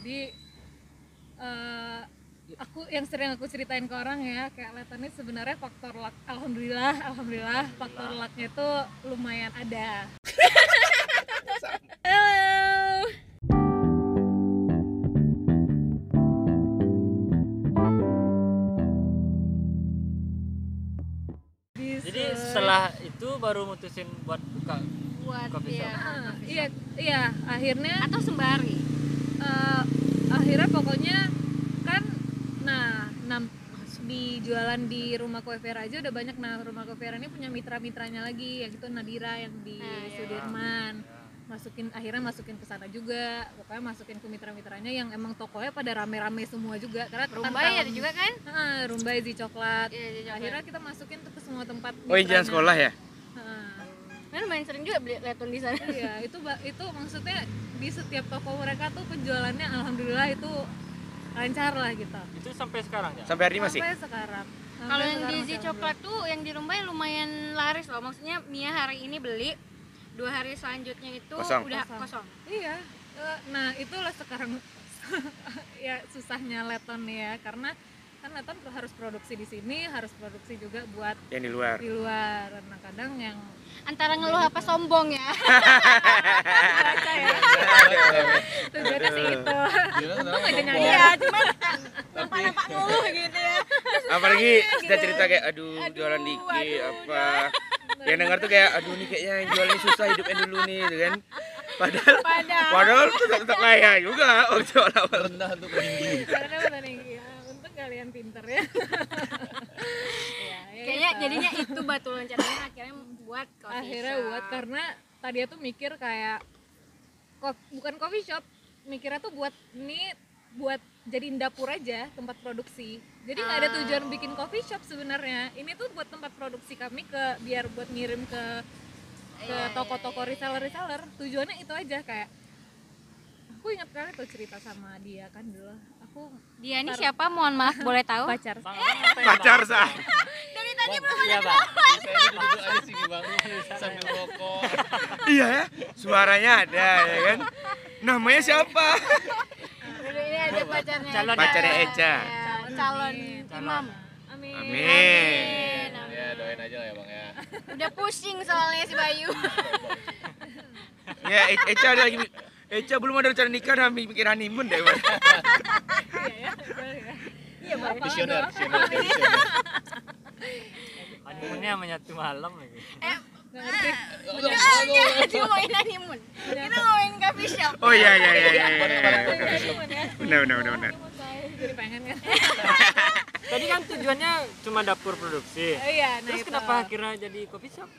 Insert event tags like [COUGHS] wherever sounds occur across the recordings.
jadi eh, aku yang sering aku ceritain ke orang ya kayak Leton ini sebenarnya faktor luck alhamdulillah alhamdulillah faktor lucknya itu lumayan ada [LAUGHS] Halo. Di Jadi se- setelah itu baru mutusin buat buka Buat Coffee shop. Ah, iya iya akhirnya Atau sembari. Eh, akhirnya pokoknya kan nah nam di jualan di rumah kue Vera aja udah banyak nah rumah kue Vera ini punya mitra-mitranya lagi yang itu Nadira yang di Nah, iya. Sudirman masukin akhirnya masukin ke sana juga pokoknya masukin ke mitra-mitranya yang emang tokonya pada rame-rame semua juga karena kan Rumbai ada tahun- juga kan? Ah, Rumbai di coklat Iya, di coklat. akhirnya kita masukin tuh ke semua tempat Oh, mitranya. sekolah ya? Ah. Kan lumayan sering juga beli letun di sana. iya itu itu maksudnya di setiap toko mereka tuh penjualannya alhamdulillah itu lancar lah gitu Itu sampai sekarang ya? Sampai hari ini masih? sampai sekarang Kalau yang di Zi coklat tuh yang di Rumbai lumayan laris loh. Maksudnya Mia hari ini beli, dua hari selanjutnya itu Kosong. udah Kosong. kosong. iya Eh, nah itulah sekarang [LAUGHS] ya susahnya Leton ya karena kan Leton harus produksi di sini harus produksi juga buat Yang di luar. di luar nah kadang yang Antara ngeluh apa sombong ya. [LAUGHS] ya [LAUGHS] tujuannya sih itu untung aja nyadar Iya, cuman nampak-nampak ngeluh gitu ya. Apalagi kita cerita kayak aduh, jualan dikit apa. Yang denger tuh kayak aduh nih kayaknya yang jualan susah hidupnya dulu nih gitu kan. Padahal Padahal padahal tetap tetap kaya juga waktu awal-awal. rendah untuk meninggi kalian pinter ya Ya, [LAUGHS] ya kayaknya gitu. jadinya itu batu loncatnya akhirnya buat coffee akhirnya shop. buat karena tadi tuh mikir kayak kok bukan coffee shop mikirnya tuh buat ini buat jadiin dapur aja tempat produksi jadi nggak ada Ah. tujuan bikin coffee shop sebenarnya ini tuh buat tempat produksi kami ke biar buat ngirim ke ke Iya, iya, toko-toko reseller reseller tujuannya itu aja kayak aku ingat kali tuh cerita sama dia kan dulu aku. Dia ini siapa? Mohon maaf [LAUGHS] boleh tahu? Pacar. Pacar sah. [LAUGHS] dari tadi belum Iya, sini bang. Sambil rokok. [LAUGHS] Iya ya, suaranya ada ya kan. Namanya siapa? Ini ada pacarnya. Calon. Pacarnya Eca. Ya, calon imam. Amin. Amin. ya doain aja lah ya bang ya. Udah pusing soalnya si Bayu. Ya, E- Eca ada lagi. Eca belum ada rencana nikah udah mikir honeymoon deh. Bang. iya ya boleh ya iya bapak visioner visioner Honeymoonnya menyatu malam lagi. eh nggak ngerti jangan ngomongin honeymoon kita ngomongin coffee shop Oh iya iya iya iya. Iya. ya Benar benar benar benar. Jadi pengen kan [LAUGHS] Tadi kan tujuannya cuma dapur produksi. Oh iya, nah Terus itu. kenapa akhirnya jadi coffee shop?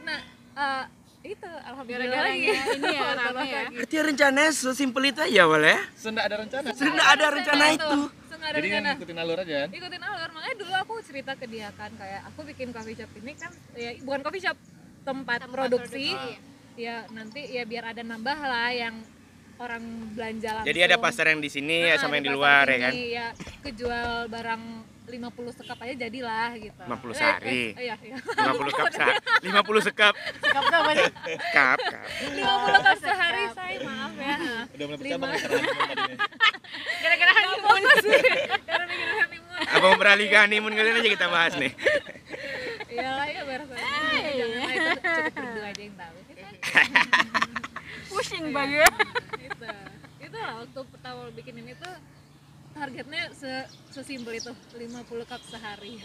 Nah, eh, itu alhamdulillah Gara-gara lagi. ini ya, [LAUGHS] Alhamdulillah rame ya. lagi. Berarti rencananya sesimpel itu aja boleh ya? Senda ada rencana Sudah ada rencana itu. Sudah ada jadi rencana. ngikutin alur aja kan Ikutin alur. Makanya dulu aku cerita ke dia kan kayak aku bikin coffee shop ini kan ya bukan coffee shop, tempat, Tempat produksi. produksi. Ya nanti ya biar ada nambah lah yang orang belanja langsung. Jadi ada pasar yang di sini ya Nah, sama ada yang di luar ya sini, kan? Ya kejual barang 50 sekap aja jadilah gitu. 50 Eh, sehari. eh, iya, iya. 50 cup sehari. [LAUGHS] 50 sekap. Sekap apa sih? Cup, cup. 50 cup sehari, saya maaf ya. udah mulai honeymoon tadinya gara-gara honeymoon Karena bikin honeymoon. Apa mau beralih ke honeymoon kalian aja kita bahas nih. Iyalah ya saya. Jangan lah itu cukup berdua aja yang tahu. Pusing Bayu itu. Itu lah waktu pertama bikin ini tuh targetnya se sesimpel itu 50 cup sehari.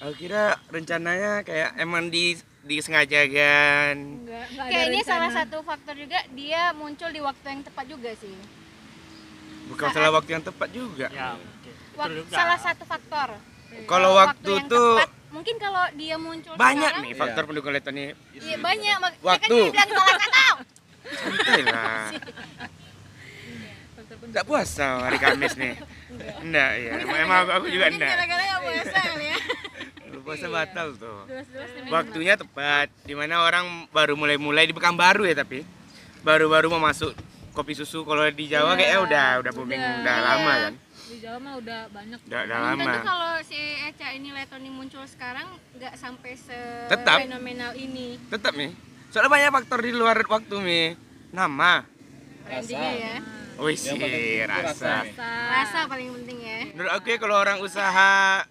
Aku kira rencananya kayak emang di disengaja kan. Enggak, enggak ada kayaknya rencana. salah satu faktor juga dia muncul di waktu yang tepat juga sih Bukan salah waktu yang tepat juga. Ya, oke. Betul Wak- juga. salah satu faktor Kalau waktu yang tuh tepat, mungkin kalau dia muncul banyak sekarang, nih Iya. faktor pendukung Leton ini. iya banyak ya Waktu. kan dia bilang salah kata Santai lah. Enggak puasa hari Kamis nih. Enggak ya. Emang, emang aku, aku juga enggak. gara-gara nggak puasa kali ya Lu puasa batal tuh. Waktunya tepat. Di mana orang baru mulai-mulai di Pekanbaru ya tapi baru-baru mau masuk kopi susu kalau di Jawa Iya, kayaknya udah udah booming udah. udah Iya. lama kan. Di Jawa mah udah banyak. Udah udah lama. tentu kalau si Eca ini Letoni muncul sekarang nggak sampai se Tetap. fenomenal ini Tetap nih. Soalnya banyak faktor di luar waktu nih. Nama. brandingnya ya Wih sih, rasa. rasa Rasa paling penting ya. Menurut aku ya kalau orang usaha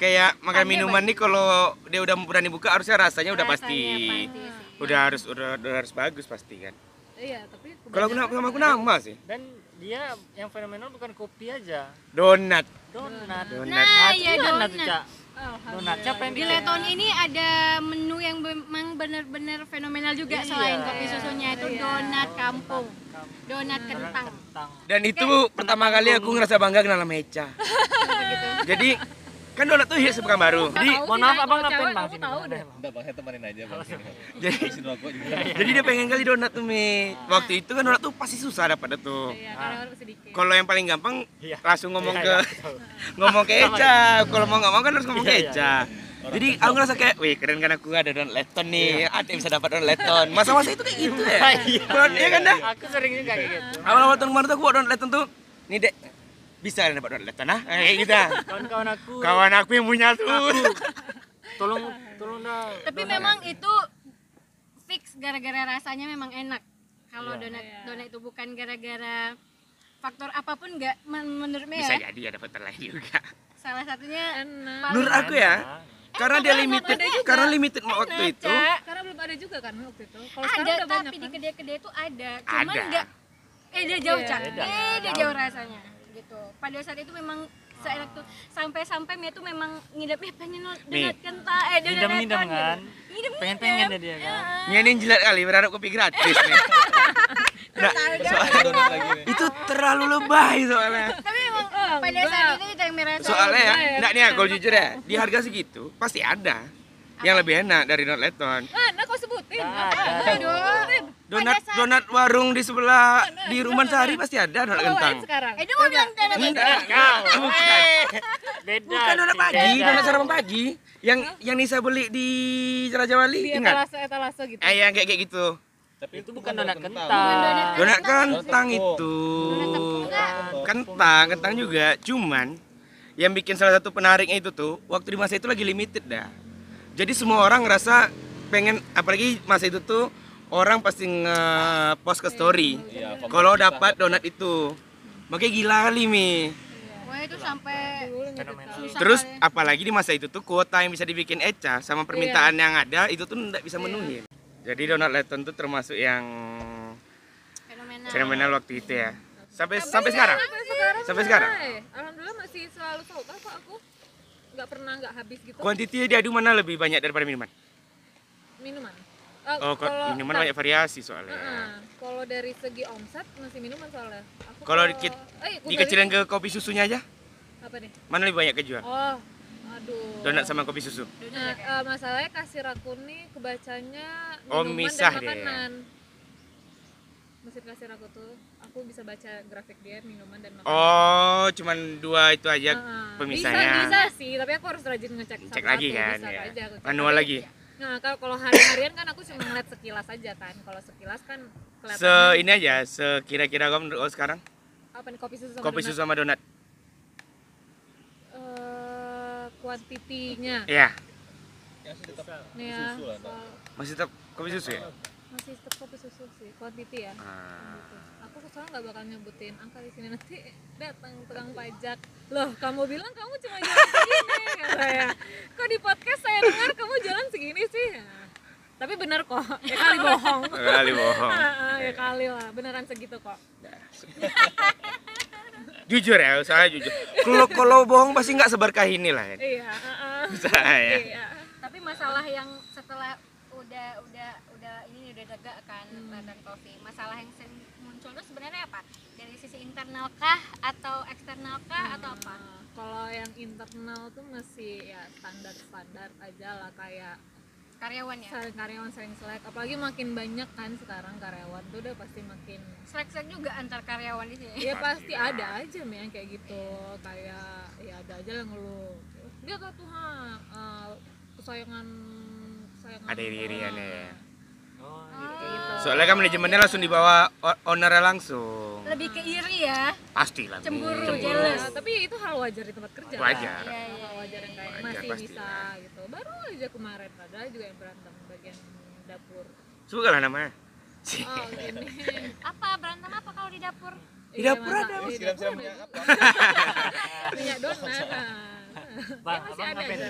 kayak makan minuman nih kalau dia udah berani buka harusnya rasanya udah Rasanya pasti. pasti. Udah harus udah, udah harus bagus pasti kan. iya tapi Kalau aku sama aku nama sih. Dan dia yang fenomenal bukan kopi aja, Donat. donat. Donat. Nah, ya donat tuh, donat. Donat siapa yang Di? Leton ini ada menu yang memang benar-benar fenomenal juga Iya. selain kopi susunya itu Iya. donat kampung, donat kentang. Dan itu pertama kali aku ngerasa bangga kenal sama Eca. [LAUGHS] Jadi kan donat tuh hias bukan baru. Jadi Mohon maaf abang ngapain bang aku tahu deh. Bang. Udah bang, saya temenin aja bang. jadi rokok juga. jadi dia pengen kali donat tuh Mi. Waktu itu kan donat tuh pasti susah dapat tuh. iya sedikit Kalau yang paling gampang Iya. langsung ngomong Iya, ke iya, [LAUGHS] ngomong ke Eca. Kalau mau nggak mau kan harus ngomong ke Iya, iya, Eca. Jadi aku ngerasa kayak, wih keren kan aku ada donat leton nih, ada yang bisa dapat donat leton. Masa-masa itu kayak gitu ya. [LAUGHS] Iya. Dia kan dah. Aku sering juga kayak gitu. Awal-awal tahun kemarin tuh aku bawa donat leton tuh, nih dek, bisa dapat donat leton ah? Kayak gitu. ah. Kawan-kawan aku. Kawan aku yang punya tuh. [LAUGHS] Tolong tolong dah. Tapi donat. memang itu fix gara-gara rasanya memang enak. Kalau Iya. donat Iya. donat itu bukan gara-gara faktor apa pun nggak men- menurut Mea Bisa ya. jadi ya dapat lain juga. Salah satunya enak Menurut aku ya, karena dia limited, karena limited waktu enak, itu. Cak. karena belum ada juga kan waktu itu kalau sekarang ada udah banyak tapi di kan kedai-kedai itu ada cuman Ada. nggak eh dia jauh Iya. cak eh dia jauh rasanya gitu pada saat itu memang seenak tuh sampai-sampai Mia tuh memang ngidam eh pengen Nih. donat kentang eh donat Ngidam-ngidam leton kan? ngidam Pengen-pengen deh dia kan. Ini yang jilat kali berharap kopi gratis nih. [LAUGHS] Nah, lagi nih. itu terlalu lebay soalnya. tapi emang Oh, pada saat itu itu yang merasa Soalnya ya, ya, enggak nih ya, kalau jujur ya, di harga segitu pasti ada yang lebih enak dari donat leton. ah nah kau sebutin Nggak Donat donat warung di sebelah di rumah sehari pasti ada donat kentang. sekarang eh dia mau bilang donat Kau. [LAUGHS] bukan. Beda. Bukan donat pagi, beda. donat sarapan pagi. Yang yang Nisa beli di Raja di Wali, ingat? etalase etalase gitu Eh yang kayak kayak gitu. Tapi Itu bukan donat kentang. donat Donat Kentang. kentang itu. Kentang, kentang juga. Cuman yang bikin salah satu penariknya itu tuh waktu di masa itu lagi limited dah. Jadi semua orang ngerasa pengen apalagi masa itu tuh orang pasti nge-post ke story Iya, kalau dapat donat itu. Makanya gila kali mi. wah itu sampai Terus kali. apalagi di masa itu tuh kuota yang bisa dibikin Eca sama permintaan yang ada itu tuh nggak bisa menuhin. Jadi donat leton tuh termasuk yang fenomenal fenomenal waktu itu ya. Sampai sampai sekarang. sampai sekarang Sampai sekarang? Alhamdulillah masih selalu sold out kok aku nggak pernah nggak habis gitu Kuantitinya diadu mana lebih banyak daripada minuman? minuman Oh, kok kalau- minuman tak- banyak variasi soalnya. Heeh. kalau dari segi omset masih minuman soalnya aku Kalau dikit- eh, Dikecilin ke kopi susunya aja, apa nih mana lebih banyak kejual? oh aduh Donat sama kopi susu. Nah, eh, masalahnya kasir aku nih kebacanya Oh, minuman misah dan dia ya? makanan. Mesin kasir aku tuh, aku bisa baca grafik dia minuman dan makanan. Oh, cuman dua itu aja Heeh. pemisahnya. Bisa, bisa sih, tapi aku harus rajin ngecek Cek lagi kan bisa ya. aja. Manual lagi. Nah, kalau kalau hari-harian kan aku cuma ngeliat sekilas aja kan. Kalau sekilas kan kelihatan Se ini aja, sekira-kira kamu menurut kamu sekarang apa nih kopi susu sama kopi donat? susu sama donat. Eh, kuantitinya Iya, Yang sih tetap ya. susu lah, masih tetap kopi susu ya? masih tetap kopi susu sih, kuantiti ya. Ah. Gitu. Aku soalnya nggak bakal nyebutin angka di sini nanti [LAUGHS] datang tukang pajak. Loh, kamu bilang kamu cuma jalan segini kata ya. Kok di podcast saya dengar kamu jalan segini sih? Tapi bener kok, ya kali bohong. Kali bohong. [LAUGHS] Ah, ah, ya kali lah, beneran segitu kok. Jujur ya, saya jujur. Kalau kalau bohong pasti nggak seberkah ini lah. kan. Iya, ah, ah. Saya. iya. tapi masalah yang setelah udah udah udah ini udah degak kan Hmm. London Coffee masalah yang sering muncul tuh sebenarnya apa? Dari sisi internal kah atau eksternal kah atau apa? Ah, Kalau yang internal tuh masih ya standar-standar aja lah kayak karyawan ya? saling karyawan sering selek. Apalagi makin banyak kan sekarang karyawan tuh udah pasti makin selek-selek juga antar karyawan di sini ya pasti ada aja men yang kayak gitu. Kayak ya ada aja yang ngeluh dia tuh tuh ha eh, kesayangan kesayangan Ada iri-iriannya ya. Oh, kayak gitu Soalnya kan manajemennya langsung dibawa ownernya langsung. lebih ke iri ya Pasti lah. Cemburu, Ya, jealous. tapi itu hal wajar di tempat kerja Wajar. Iya, iya, hal wajar yang kayak Wajar, masih pasti bisa lah. gitu baru aja kemarin ada juga yang berantem bagian dapur Suka lah namanya. oh [LAUGHS] gini apa berantem apa kalau di dapur Di dapur ada, Di dapur ada. apa? minyak donat nah. Bang, Ya, abang ada ngapain?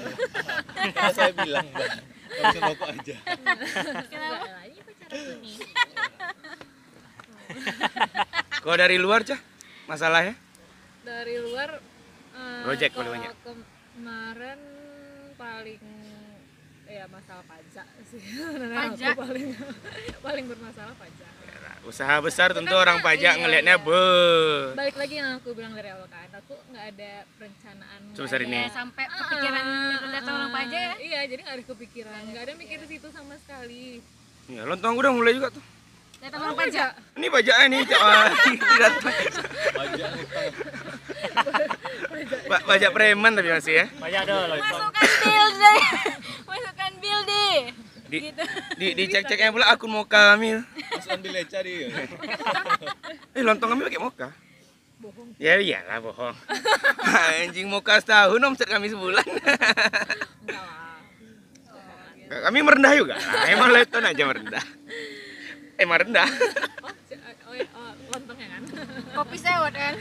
Kan saya bilang bang, bisa rokok aja. Enggak lah, ini pacar [LAUGHS] Kalau dari luar cah masalahnya? dari luar eh, Gojek kalau paling banyak. kemarin paling ya masalah pajak sih Pajak? [LAUGHS] Paling paling bermasalah pajak Usaha besar tentu Karena- orang pajak iya, ngelihatnya iya. be. balik lagi yang aku bilang dari awal kan aku nggak ada perencanaan Sebesar ini. Ya, sampai kepikiran Ah, datang orang ah, pajak ya iya jadi nggak ada kepikiran nggak ada mikir situ sama sekali Ya, lontong udah mulai juga tuh. datang orang pajak Ini pajaknya nih. [LAUGHS] Ah, Pajak utang. Pa- pajak preman tapi masih ya. Banyak dong masukkan bill [LAUGHS] deh masukkan bill deh Di, gitu di, di cek ceknya pula akun moka Amil. Terus ambil leca dia. Eh lontong kami pakai moka. bohong Ya iyalah bohong. [LAUGHS] Anjing moka setahun omset kami sebulan. enggak lah kami merendah juga. Lah, emang leton aja merendah. Emang rendah. oh, si- oh, iya, oh, lontongnya kan kopi sewot kan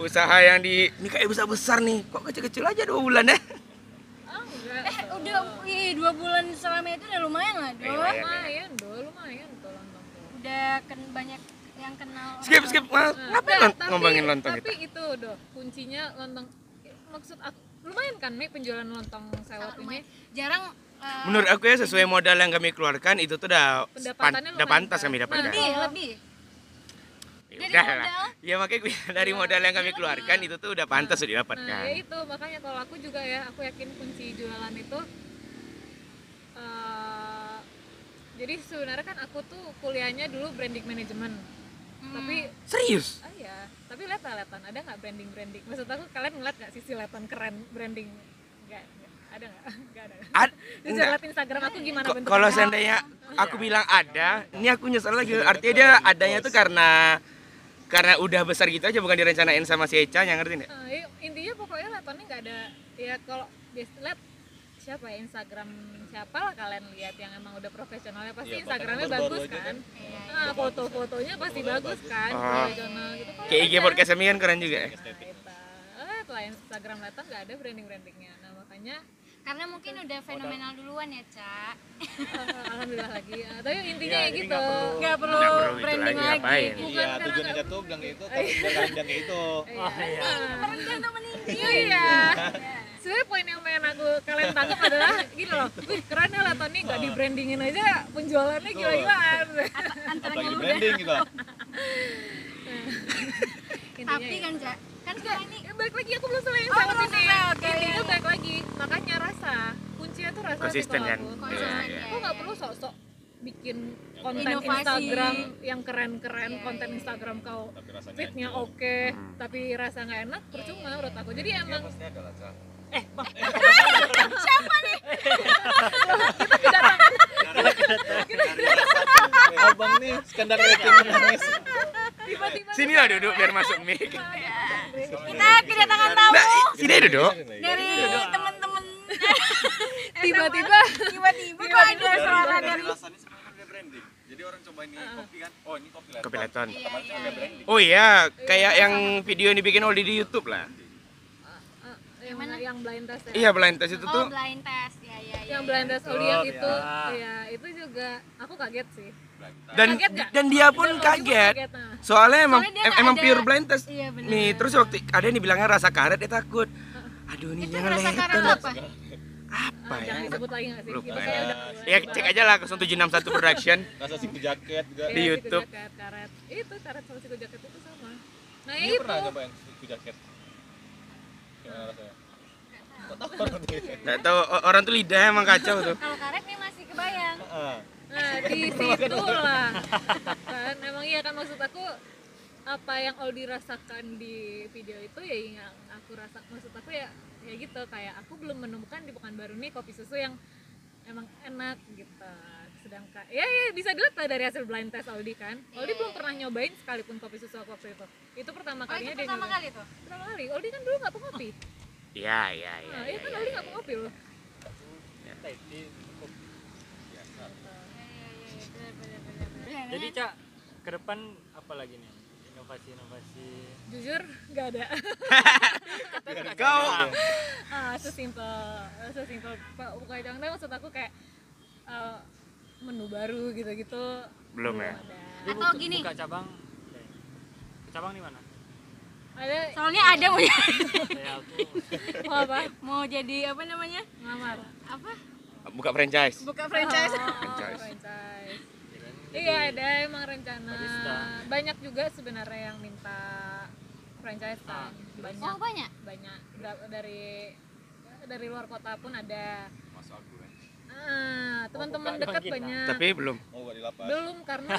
Usaha yang di ini kayak besar besar nih. Kok kecil-kecil aja dua bulan ya? Eh udah ih, dua bulan selama itu udah lumayan lah do Lumayan. lumayan do lumayan tuh lontong tuh udah kan banyak yang kenal Skip skip. Mas, Nah, ngapain lon- tapi- ngomongin lontong tapi itu? itu doh kuncinya lontong maksud aku lumayan kan Mi penjualan lontong sewot ini jarang eh, Menurut aku ya sesuai modal yang kami keluarkan itu tuh udah pan, udah pantas kan? kami Nah, dapatkan. lebih lebih Ya Dari udah modal? lah. Ya makanya dari modal yang kami keluarkan itu tuh udah pantas udah nah didapatkan. ya itu makanya kalau aku juga ya aku yakin kunci jualan itu eh, jadi sebenarnya kan aku tuh kuliahnya dulu branding management Hmm. tapi Serius? ah ya tapi lihat lah ada nggak branding branding maksud aku kalian ngeliat nggak sisi lihatan keren branding nggak. ada nggak [LAUGHS] nggak ada Ad, [LAUGHS] lihat Instagram aku gimana bentuknya Kalau seandainya aku bilang ada, ini aku nyesel lagi. Artinya dia adanya tuh karena karena udah besar gitu aja bukan direncanain sama si Eca yang ngerti nggak? Eh, ya, intinya pokoknya latonnya nggak ada ya kalau biasa lihat siapa ya Instagram siapa lah kalian lihat yang emang udah profesional ya pasti Iya, bahkan Instagramnya bagus aja kan Iya, nah foto-fotonya pasti bagus kan Oh. profesional gitu kan Kayak IG podcast kan keren juga ya. nah, itu. eh setelah Instagram datang nggak ada branding brandingnya nah makanya karena mungkin udah fenomenal duluan ya cak. [LAUGHS] Alhamdulillah lagi. Eh, tapi intinya Iya, ya jadi gitu. nggak perlu- perlu, perlu branding lagi, lagi, bukan Iya, karena tujuannya jatuh bilang [LAUGHS] kayak itu, tapi kayak itu. Oh iya. merendah tuh meninggi Iya. Sebenarnya poin yang pengen aku kalian tangkap adalah gini loh, wih keren ya Laton nih nggak di brandingin aja penjualannya gila-gilaan. antara branding gitu. [LAUGHS] Intinya tapi ya. kan cak kan sekarang ini Ya, balik lagi aku belum selesai Oh, sama belum ini. selesai, oke, Intinya iya, iya. balik lagi, makanya rasa kuncinya tuh rasa Konsisten kan? aku. Konsisten, Iya, iya. iya. Nggak perlu sok-sok bikin konten Inovasi. Instagram yang keren-keren, Iya, konten iya. Instagram kau fitnya oke, Hmm. tapi rasa nggak enak, percuma menurut aku. Jadi emang pasti ada lah, Cak. Abang nih skandal rating menangis. Tiba-tiba Sini lah duduk biar masuk [LAUGHS] mic. kita kedatangan tamu Nah, sini duduk. dari temen-temen [LAUGHS] tiba-tiba tiba-tiba kok ada suara dari rasanya sebenarnya kan udah branding. Jadi orang coba ini kopi kan. Oh, ini kopi lah. Kopi Leton. Iya, iya, iya. Oh iya, kayak yang video yang dibikin Oli di YouTube lah. Yang mana yang blind test ya? Iya, blind test itu oh tuh. blind test ya ya ya yang blind test yang Oh, itu, ya. ya itu juga aku kaget sih. Dan Kaget nggak? dan dia pun Dan pun kaget. nah. Soalnya emang Soalnya em- emang ada- pure blind test. Iya, benar. Nih, terus waktu ada yang dibilangnya rasa karet dia takut. Aduh, nih itu jangan rasa karet apa Apa Ah, ya? jangan disebut lagi nggak sih? Lupa. Udah. Ya cek aja lah 0761 Production. [LAUGHS] Rasa siku jaket juga. Iya, di siku YouTube. jaket, karet. Itu karet sama siku jaket itu sama. Nah Ini itu. pernah coba yang siku jaket. Gimana rasanya? Kok tahu orang tuh? Nggak tahu orang tuh lidah emang kacau tuh. kalau karet nih masih kebayang Heeh. Nah di situ lah. [LAUGHS] Kan emang iya kan maksud aku apa yang Aldi rasakan di video itu ya yang aku rasa maksud aku ya ya gitu kayak aku belum menemukan di Pekanbaru nih kopi susu yang emang enak gitu sedangkan ya ya bisa dilihat lah dari hasil blind test Aldi kan Aldi belum pernah nyobain sekalipun kopi susu aku waktu itu itu pertama oh itu kalinya dia pertama nyobain. kali tuh pertama kali Aldi kan dulu nggak pengopi Iya, iya, iya. nah iya, iya kan iya. Aldi nggak loh Iya, iya, iya, benar, benar, benar, benar. Jadi Cak, ke depan apa lagi nih? Inovasi inovasi-inovasi jujur nggak ada Kau ah sesimpel sesimpel pak buka jangan maksud aku kayak eh, menu baru gitu-gitu Belum ya? ada Atau gini. buka cabang cabang di mana ada soalnya ada mau [LAUGHS] ya aku mau apa mau jadi apa namanya ngamar apa buka franchise. buka franchise Oh, [LAUGHS] Franchise. franchise. ya Iya ada emang rencana. Barista. Banyak juga sebenarnya yang minta franchise kan. Banyak. oh banyak Banyak Da- dari dari luar kota pun ada. Ah, teman-teman dekat banyak. Tapi belum. Di? Belum karena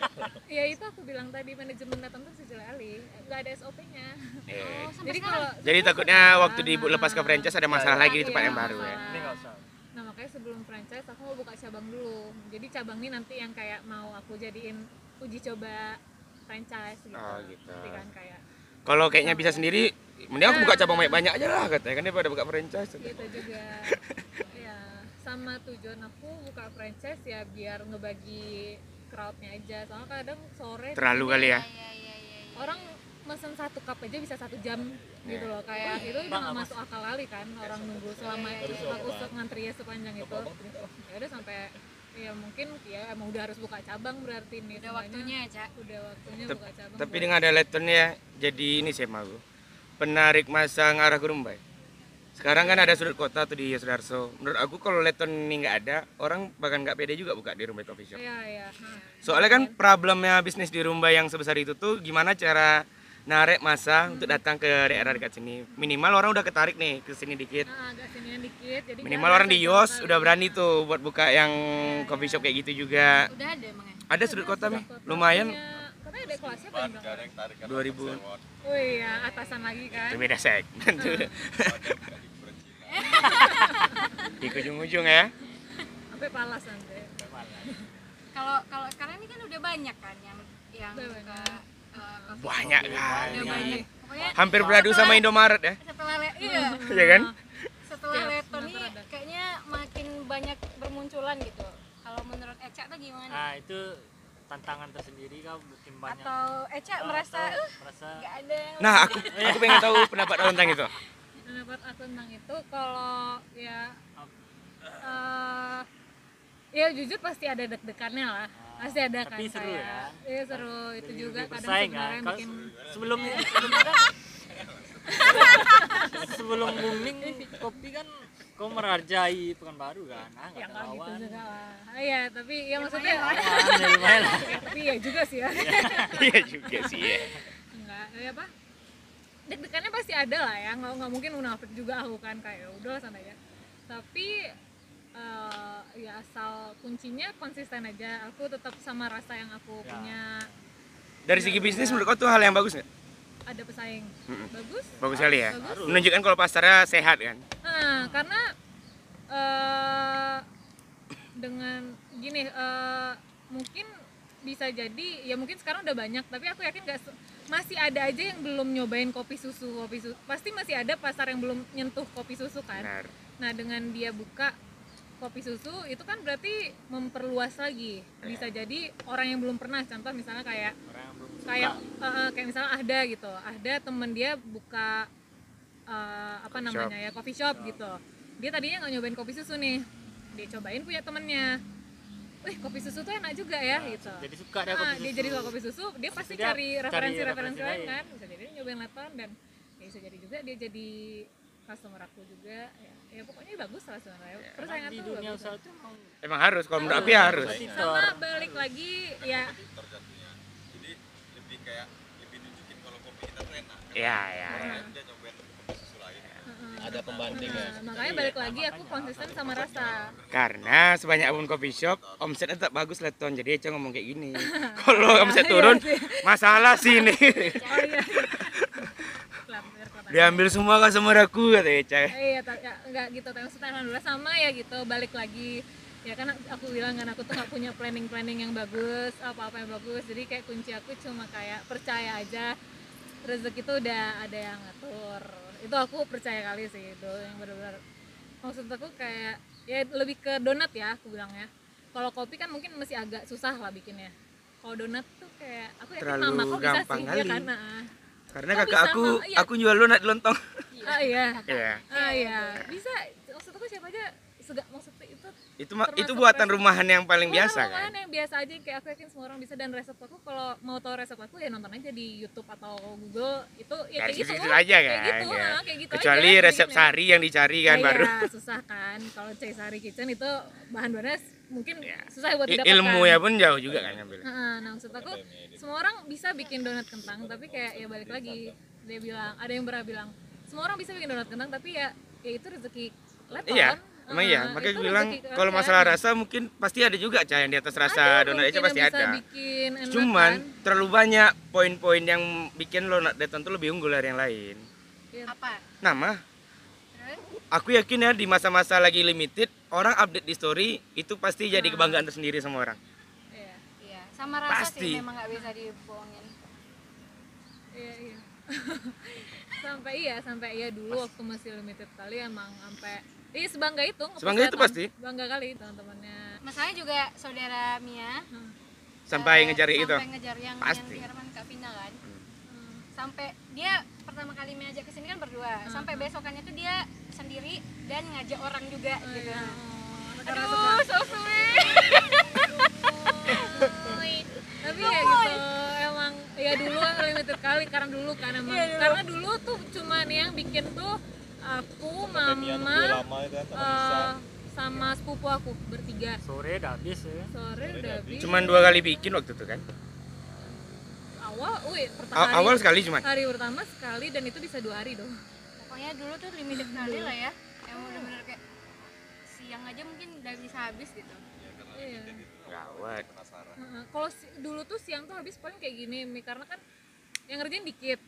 [LAUGHS] ya itu aku bilang tadi manajemen datang tuh sejauh kali nggak ada SOP-nya. Eh. oh Jadi kalau Jadi takutnya waktu dilepas ke franchise ada masalah lagi di tempat Iya, yang baru ya. masalah. ini nggak usah Nah makanya sebelum franchise aku mau buka cabang dulu. Jadi cabang ini nanti yang kayak mau aku jadiin uji coba franchise gitu. Oh, gitu. Nanti kan kayak Kalau kayaknya bisa sendiri, mending aku buka cabang banyak-banyak aja lah katanya kan daripada buka franchise. gitu juga. [LAUGHS] ya sama tujuan aku buka franchise ya biar ngebagi crowdnya aja. Soalnya kadang sore Terlalu kali ya. Iya, iya, iya, iya. orang mesen satu cup aja bisa satu jam gitu loh kayak itu udah nggak masuk akal kali kan orang nunggu selama aku ngantri ya sepanjang itu ya udah sampai ya mungkin ya emang udah harus buka cabang berarti nih udah semuanya. waktunya ya cak udah waktunya Tep- buka cabang Tapi dengan ada letonnya jadi ini sih aku. Penarik masa ngarah ke Rumbai. Sekarang kan ada sudut kota tuh di Sudarso. Menurut aku kalau leton ini nggak ada, orang bahkan nggak pede juga buka di Rumbai Coffee Shop. iya iya. Soalnya kan problemnya bisnis di Rumbai yang sebesar itu tuh gimana cara narik masa untuk datang ke daerah dekat sini. Minimal orang udah ketarik nih ke sini dikit. nah, agak sinian dikit jadi Minimal orang di Yos udah berani tuh buat buka yang coffee shop kayak gitu juga. udah ada emangnya Ada sudut kota nih, Kota lumayan. punya- katanya ada kelasnya apa yang Gak ada bilang yang tarik kan 2000. sewot. oh iya atasan lagi kan Itu beda segmen tuh. [LAUGHS] Ada yang hiburan Cina. [LAUGHS] Di ujung-ujung ya. sampai palas nanti kalau kalau sekarang ini kan udah banyak kan yang yang banyak. eh, coffee Banyak shop. kali. udah banyak pokoknya Hampir beradu sama Indomaret ya. setelah le- iya [LAUGHS] Iya kan? setelah semester nih kayaknya makin banyak bermunculan gitu kalau menurut Eca tuh gimana nah itu tantangan tersendiri kau bikin banyak atau Eca merasa atau uh merasa nggak ada yang Nah, aku aku pengen tahu pendapat tentang itu. [LAUGHS] pendapat aku tentang itu kalau ya eh ya jujur pasti ada deg-degannya lah. Pasti ada kan Tapi seru kayak ya. iya seru. Itu lebih- juga lebih kadang bersaing sebenarnya kan? bikin sebelum sebelumnya kan [LAUGHS] sebelum booming kopi kan kau merajai Pekanbaru kan? Ah ya nggak gitu juga lah. Ah, iya tapi ya maksudnya ya lumayan lah ya, tapi ya juga sih ya. Iya juga sih ya. enggak ya apa deg-degannya pasti ada lah ya nggak nggak mungkin munafik juga aku kan kayak "Ya udah sana aja tapi eh, ya asal kuncinya konsisten aja aku tetap sama rasa yang aku Ya. punya Dari segi bisnis menurut kau tuh hal yang bagus nggak? ada pesaing bagus Bagus sekali ya. Bagus. Menunjukkan kalau pasarnya sehat kan. Nah, karena eh dengan gini eh mungkin bisa jadi ya mungkin sekarang udah banyak tapi aku yakin gak se- masih ada aja yang belum nyobain kopi susu kopi susu pasti masih ada pasar yang belum nyentuh kopi susu kan? Benar. nah dengan dia buka kopi susu itu kan berarti memperluas lagi. Bisa jadi orang yang belum pernah contoh misalnya kayak kayak eh, kayak misalnya Ahda gitu. Ahda temen dia buka eh, apa Coffee namanya ya coffee shop gitu. Dia tadinya nggak nyobain kopi susu nih. Dia cobain punya temennya wih kopi susu tuh enak juga ya gitu jadi suka dia Ah, kopi dia susu. jadi suka kopi susu dia pasti dia cari referensi-referensi referensi lain kan bisa jadi dia nyobain leton dan ya bisa jadi juga dia jadi customer aku juga ya, ya pokoknya bagus lah sebenarnya persaingan di tuh dunia usaha itu emang Emang harus kalau menurut aku ya harus. kompetitor. sama balik lagi ya Kompetitor jatuhnya. Jadi lebih kayak lebih nunjukin kalau kopi kita tuh enak. Iya, iya. Orang dia nyobain kopi susu lain. Ada pembanding ya Nah, makanya balik lagi aku konsisten sama rasa. Karena sebanyak pun coffee shop, omsetnya tetap bagus lah Ton. Jadi Eca ngomong kayak gini. [LAUGHS] [LAUGHS] Kalau omset turun, masalah sih ini. [LAUGHS] Oh iya. Diambil semua customer aku kata Eca. Eh, Iya, ya, enggak gitu. Tapi maksudnya alhamdulillah sama ya gitu. Balik lagi ya kan aku bilang kan aku tuh gak punya planning planning yang bagus apa apa yang bagus jadi kayak kunci aku cuma kayak percaya aja rezeki itu udah ada yang ngatur itu aku percaya kali sih itu yang benar-benar maksud aku kayak ya lebih ke donat ya aku bilangnya kalau kopi kan mungkin masih agak susah lah bikinnya kalau donat tuh kayak aku yakin Terlalu mama kok bisa gampang sih ya kali. nah. Karena Kok kakak aku, Mak? Iya. aku jual donat di lontong. ah [LAUGHS] iya Iya. ah iya bisa aku aja sega, maksudnya itu Itu itu buatan resep. rumahan yang paling Bukan biasa rumahan kan. yang biasa aja kayak aku yakin semua orang bisa dan resep aku kalau mau tahu resep aku ya nonton aja di YouTube atau Google itu ya Dari kayak gitu situ aja kayak kan, gitu, ya. ah, kayak gitu Kecuali aja, resep sari yang dicari kan Ya, baru. iya, susah kan kalau Cai Sari Kitchen itu bahan-bahannya mungkin Ya. susah buat didapatkan ilmu ya pun jauh juga kan ngambil. Heeh, nah maksud aku semua orang bisa bikin donat kentang tapi kayak ya balik lagi dia bilang ada yang pernah bilang semua orang bisa bikin donat kentang tapi ya ya itu rezeki leton Iya, emang iya. Heeh, Makanya gue bilang rezeki kalau masalah rasa mungkin pasti ada juga cah yang di atas rasa Ada donat aja pasti ada. Cuman kan. terlalu banyak poin-poin yang bikin lo Deton tuh lebih unggul dari yang lain. apa Nama, aku yakin ya di masa-masa lagi limited orang update di story itu pasti jadi kebanggaan tersendiri sama orang. Iya, iya sama rasa Pasti. sih memang nggak bisa dibohongin iya, iya. [LAUGHS] sampai iya, sampai iya dulu waktu masih limited kali emang sampai Iya sebangga itu Sebangga itu pasti. Bangga kali teman-temannya. Masalahnya juga saudara Mia. Sampai eh, ngejar itu. sampai ngejar yang Pasti. yang Herman Kak Vina kan? Hmm. sampai dia pertama kali Mia ajak ke sini kan berdua. Sampai besokannya tuh dia sendiri dan ngajak orang juga Oh, gitu. iya. Aduh so sweet. Tapi ya gitu emang ya dulu kan limited kali karena dulu kan emang. Iya, dulu. karena dulu tuh cuman yang bikin tuh aku mama lama itu kan sama sepupu aku bertiga sore udah habis ya sore udah habis Cuman dua kali bikin waktu itu kan. awal wih pertama A- hari, awal sekali cuman. hari pertama sekali dan itu bisa dua hari dong pokoknya dulu tuh limited kali lah ya emang bener-bener kayak siang aja mungkin udah bisa habis gitu iya Gawat. Heeh. kalau dulu tuh siang tuh habis paling kayak gini Mi, karena kan yang ngerjain dikit.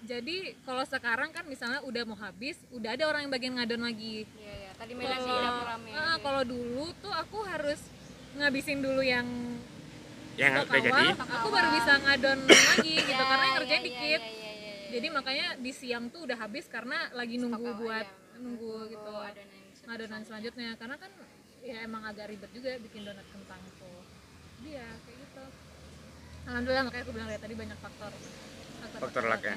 Jadi kalau sekarang kan misalnya udah mau habis udah ada orang yang bagian ngadon lagi. Iya iya. Tadi Mela sih kalau dapur rame ah, kalau dulu tuh aku harus ngabisin dulu yang Yang udah jadi. aku baru bisa ngadon [COUGHS] lagi gitu Ya, karena yang ya, ngerjain ya, dikit. ya, ya, ya, ya. jadi makanya di siang tuh udah habis karena lagi nunggu buat ya. nunggu gitu Oh, adonan adonan selanjutnya. karena kan ya emang agak ribet juga bikin donat kentang tuh. Dia kayak gitu. Alhamdulillah makanya aku bilang ya tadi banyak faktor. Faktor luck ya.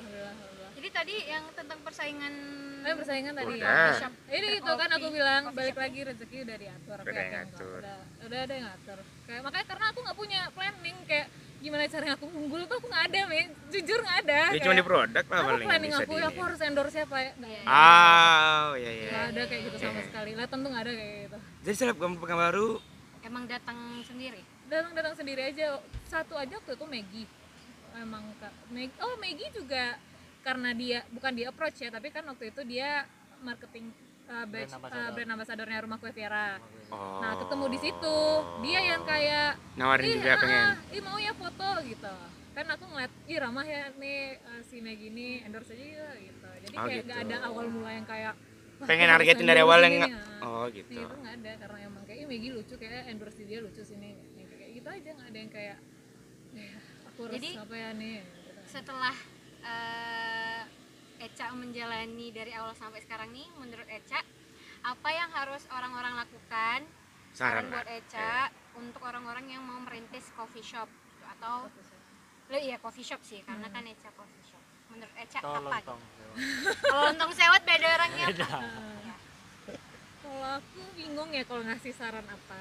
Alhamdulillah alhamdulillah jadi tadi yang tentang persaingan Eh persaingan tadi Udah. ya. Shop. Ini itu kan aku bilang coffee balik lagi rezeki udah diatur. Udah yang ngatur. Udah, udah ada yang ngatur. Kayak makanya karena aku nggak punya planning kayak gimana caranya aku unggul tuh aku nggak ada, men. Jujur nggak ada. Ya cuma di produk lah Aku paling planning aku, di. ya aku harus endorse siapa ya? Nggak. Ah, iya iya. Nggak ada kayak gitu sama sekali. Lah tentu nggak ada kayak gitu. Jadi selebgram baru emang datang sendiri Datang datang sendiri aja. Satu aja waktu itu Maggie. Emang kak Maggie. Oh Maggie juga karena dia bukan dia approach ya, tapi kan waktu itu dia marketing uh, batch, Brand uh, ambassador. brand ambassadornya rumah kue Vera. Oh. Nah ketemu di situ dia yang kayak nawarin ih, juga ah, pengen. ih mau ya foto gitu kan aku ngeliat ih ramah ya nih uh, si Meg ini endorse aja ya gitu jadi Oh, kayak gitu. nggak ada awal mula yang kayak "Wah, Pengen nargetin dari awal yang nih." nggak- Ah. Oh gitu. itu nggak ada karena emang kayak ih Maggie lucu kayak endorse dia lucu sini Nih, kayak gitu aja nggak ada yang kayak "Eh, harus Jadi, apa nih setelah eh, Eca menjalani dari awal sampai sekarang nih menurut Eca apa yang harus orang-orang lakukan Saran buat. Eca untuk orang-orang yang mau merintis coffee shop atau lo iya coffee shop sih karena kan Eca coffee shop menurut Eca Kalau apa lontong. kalau lontong sewot beda orangnya? Ah. kalau aku bingung ya kalau ngasih saran apa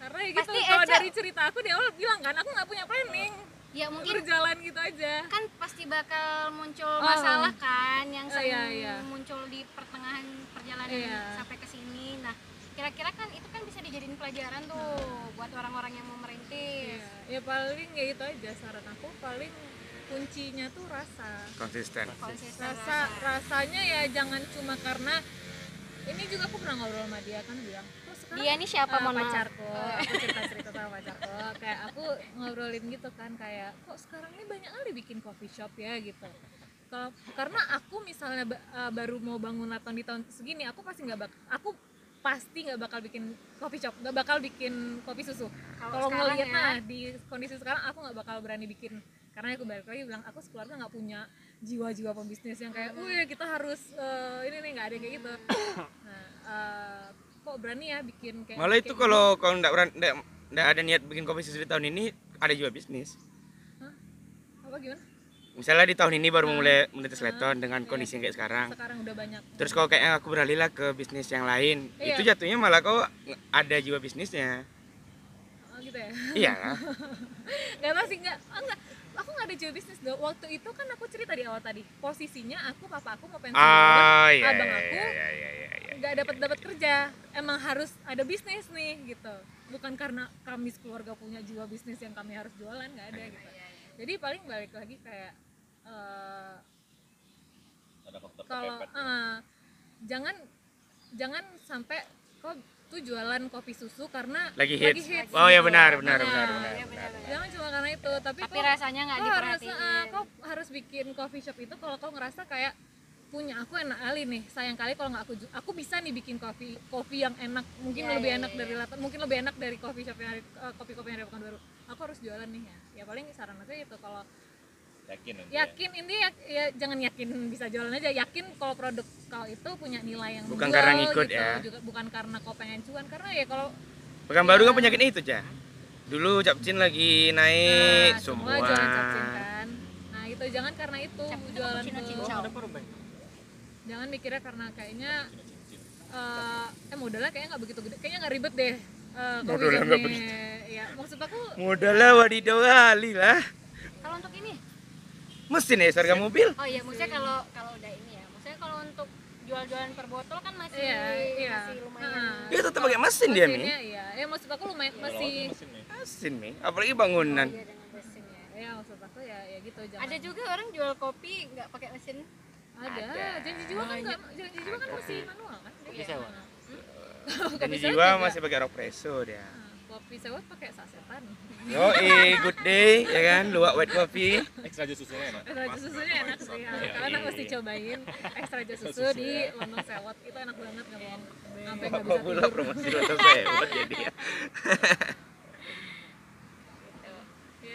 karena ya gitu Pasti kalau Eca- dari cerita aku di awal bilang kan aku nggak punya planning ya mungkin berjalan gitu aja kan pasti bakal muncul Oh. masalah kan yang Oh, sering iya, iya. muncul di pertengahan perjalanan Iya. sampai ke sini. Nah, kira-kira kan itu kan bisa dijadiin pelajaran tuh buat orang-orang yang mau merintis. Iya, ya paling ya itu aja saran aku paling kuncinya tuh rasa. Konsisten. Konsisten Rasa rasanya ya jangan cuma karena ini juga aku pernah ngobrol sama dia kan bilang, "Kok sekarang Dia nih siapa eh, mohon maaf? pacarku, aku cerita-cerita sama pacarku kayak aku ngobrolin gitu kan kayak kok sekarang ini banyak kali bikin coffee shop ya gitu kalau karena aku misalnya eh, baru mau bangun laton di tahun segini aku pasti nggak bak aku pasti nggak bakal bikin coffee shop nggak bakal bikin kopi susu Kalau ngelihat ya. nah di kondisi sekarang aku nggak bakal berani bikin karena aku balik lagi bilang aku sekeluarga nggak punya jiwa-jiwa pembisnis yang kayak, wih kita harus eh, ini nih nggak ada kayak gitu. [COUGHS] Nah, eh, kok berani ya bikin kayak Malah itu kayak kalau kalau nggak berani nggak ada niat bikin kopi susu di tahun ini ada juga bisnis. Apa gimana? Misalnya di tahun ini baru mulai menetes leton dengan kondisi yang kayak sekarang sekarang. udah banyak. Terus kalau kayaknya aku beralih lah ke bisnis yang lain Iya. itu jatuhnya malah kau ada jiwa bisnisnya. Oh, gitu ya? Iya. [LAUGHS] Nggak tahu sih nggak ah, nggak. Aku nggak ada jual bisnis dong waktu itu kan aku cerita di awal tadi posisinya aku papa aku mau pensiun. Ah iya abang iya aku iya iya iya, iya. Nggak dapat dapat kerja emang harus ada bisnis nih gitu bukan karena kami keluarga punya jiwa bisnis yang kami harus jualan nggak ada gitu jadi paling balik lagi kayak eh, ada faktor kalau eh, jangan jangan sampai kok tuh jualan kopi susu karena lagi hits, hits oh ya gitu. benar benar Nah, benar benar, iya, benar. benar-benar. jangan cuma karena itu tapi, tapi kok- rasanya nggak kau harus diperhatiin eh, kau harus bikin coffee shop itu kalau kau ngerasa kayak punya. Aku enak kali nih sayang kali kalau nggak aku aku bisa nih bikin kopi kopi yang enak. Mungkin Iya, lebih iya, enak iya. dari Latan mungkin lebih enak dari coffee shop yang eh, kopi-kopi yang ada Pekanbaru. Aku harus jualan nih ya. Ya paling saran aku itu kalau yakin nanti ya. yakin ini ya, ya jangan yakin bisa jualan aja. Yakin kalau produk kau itu punya nilai yang Bukan menjual karena ngikut gitu. ya. juga bukan karena kau pengen cuan. Karena ya kalau Pekanbaru kan penyakitnya itu cah dulu capcin lagi naik nah, semua, semua. Jualan capcin kan. Nah itu jangan karena itu Capcin jualan cappuccino tuh. cincau. ada apa Ruben? Jangan mikirnya karena kayaknya eh eh modalnya kayaknya nggak begitu gede. Kayaknya nggak ribet deh eh, coffee Modalnya nggak nih. ya maksud aku modalnya wadidaw kali lah. Kalau untuk ini? Mesin ya harga mobil? Oh iya maksudnya kalau kalau udah ini ya. Maksudnya kalau untuk jual-jualan per botol kan masih Iya, iya. masih lumayan. Ah. dia tetap pakai mesin dia mi. Mesinnya iya. Ya maksud aku lumayan Kalau masih mesin nih mesin mi. Apalagi bangunan. Iya dengan mesin ya ya maksud aku ya ya gitu jangan. Ada juga orang jual kopi nggak pakai mesin ada, janji jiwa kan nggak janji jiwa kan masih manual kan? Kopi sewa. Jadi sewa jiwa juga. masih pakai rock preso dia. Nah, kopi sewa pakai sasetan. Yo, good day, ya kan? Luwak white coffee. ekstra jus susunya enak. Extra jus susunya enak sih, ya. kalian mesti cobain extra jus susu di London Sewot. Itu enak banget nggak bohong. Sampai nggak Apa bisa tidur. promosi rasa sewot jadi ya [LAUGHS]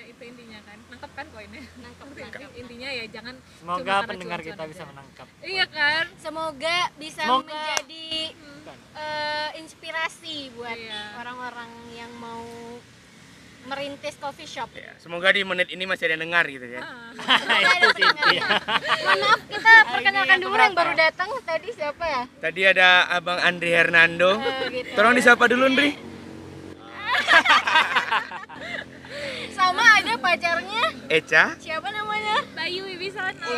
itu intinya kan nangkep kan poinnya Nangkep, [LAUGHS] nangkep. intinya ya jangan Semoga pendengar kita aja. bisa menangkap. iya kan semoga bisa Semoga. menjadi eh, inspirasi buat Iya. orang-orang yang mau merintis coffee shop Ya, semoga di menit ini masih ada yang dengar gitu ya. Ah. [LAUGHS] Mohon maaf kita perkenalkan dulu yang baru datang tadi siapa ya? Tadi ada Abang Andri Hernando. Eh, gitu. Tolong disapa dulu, Andri. [LAUGHS] sama ada pacarnya. Eca? Siapa namanya? Bayu Wibisono oh.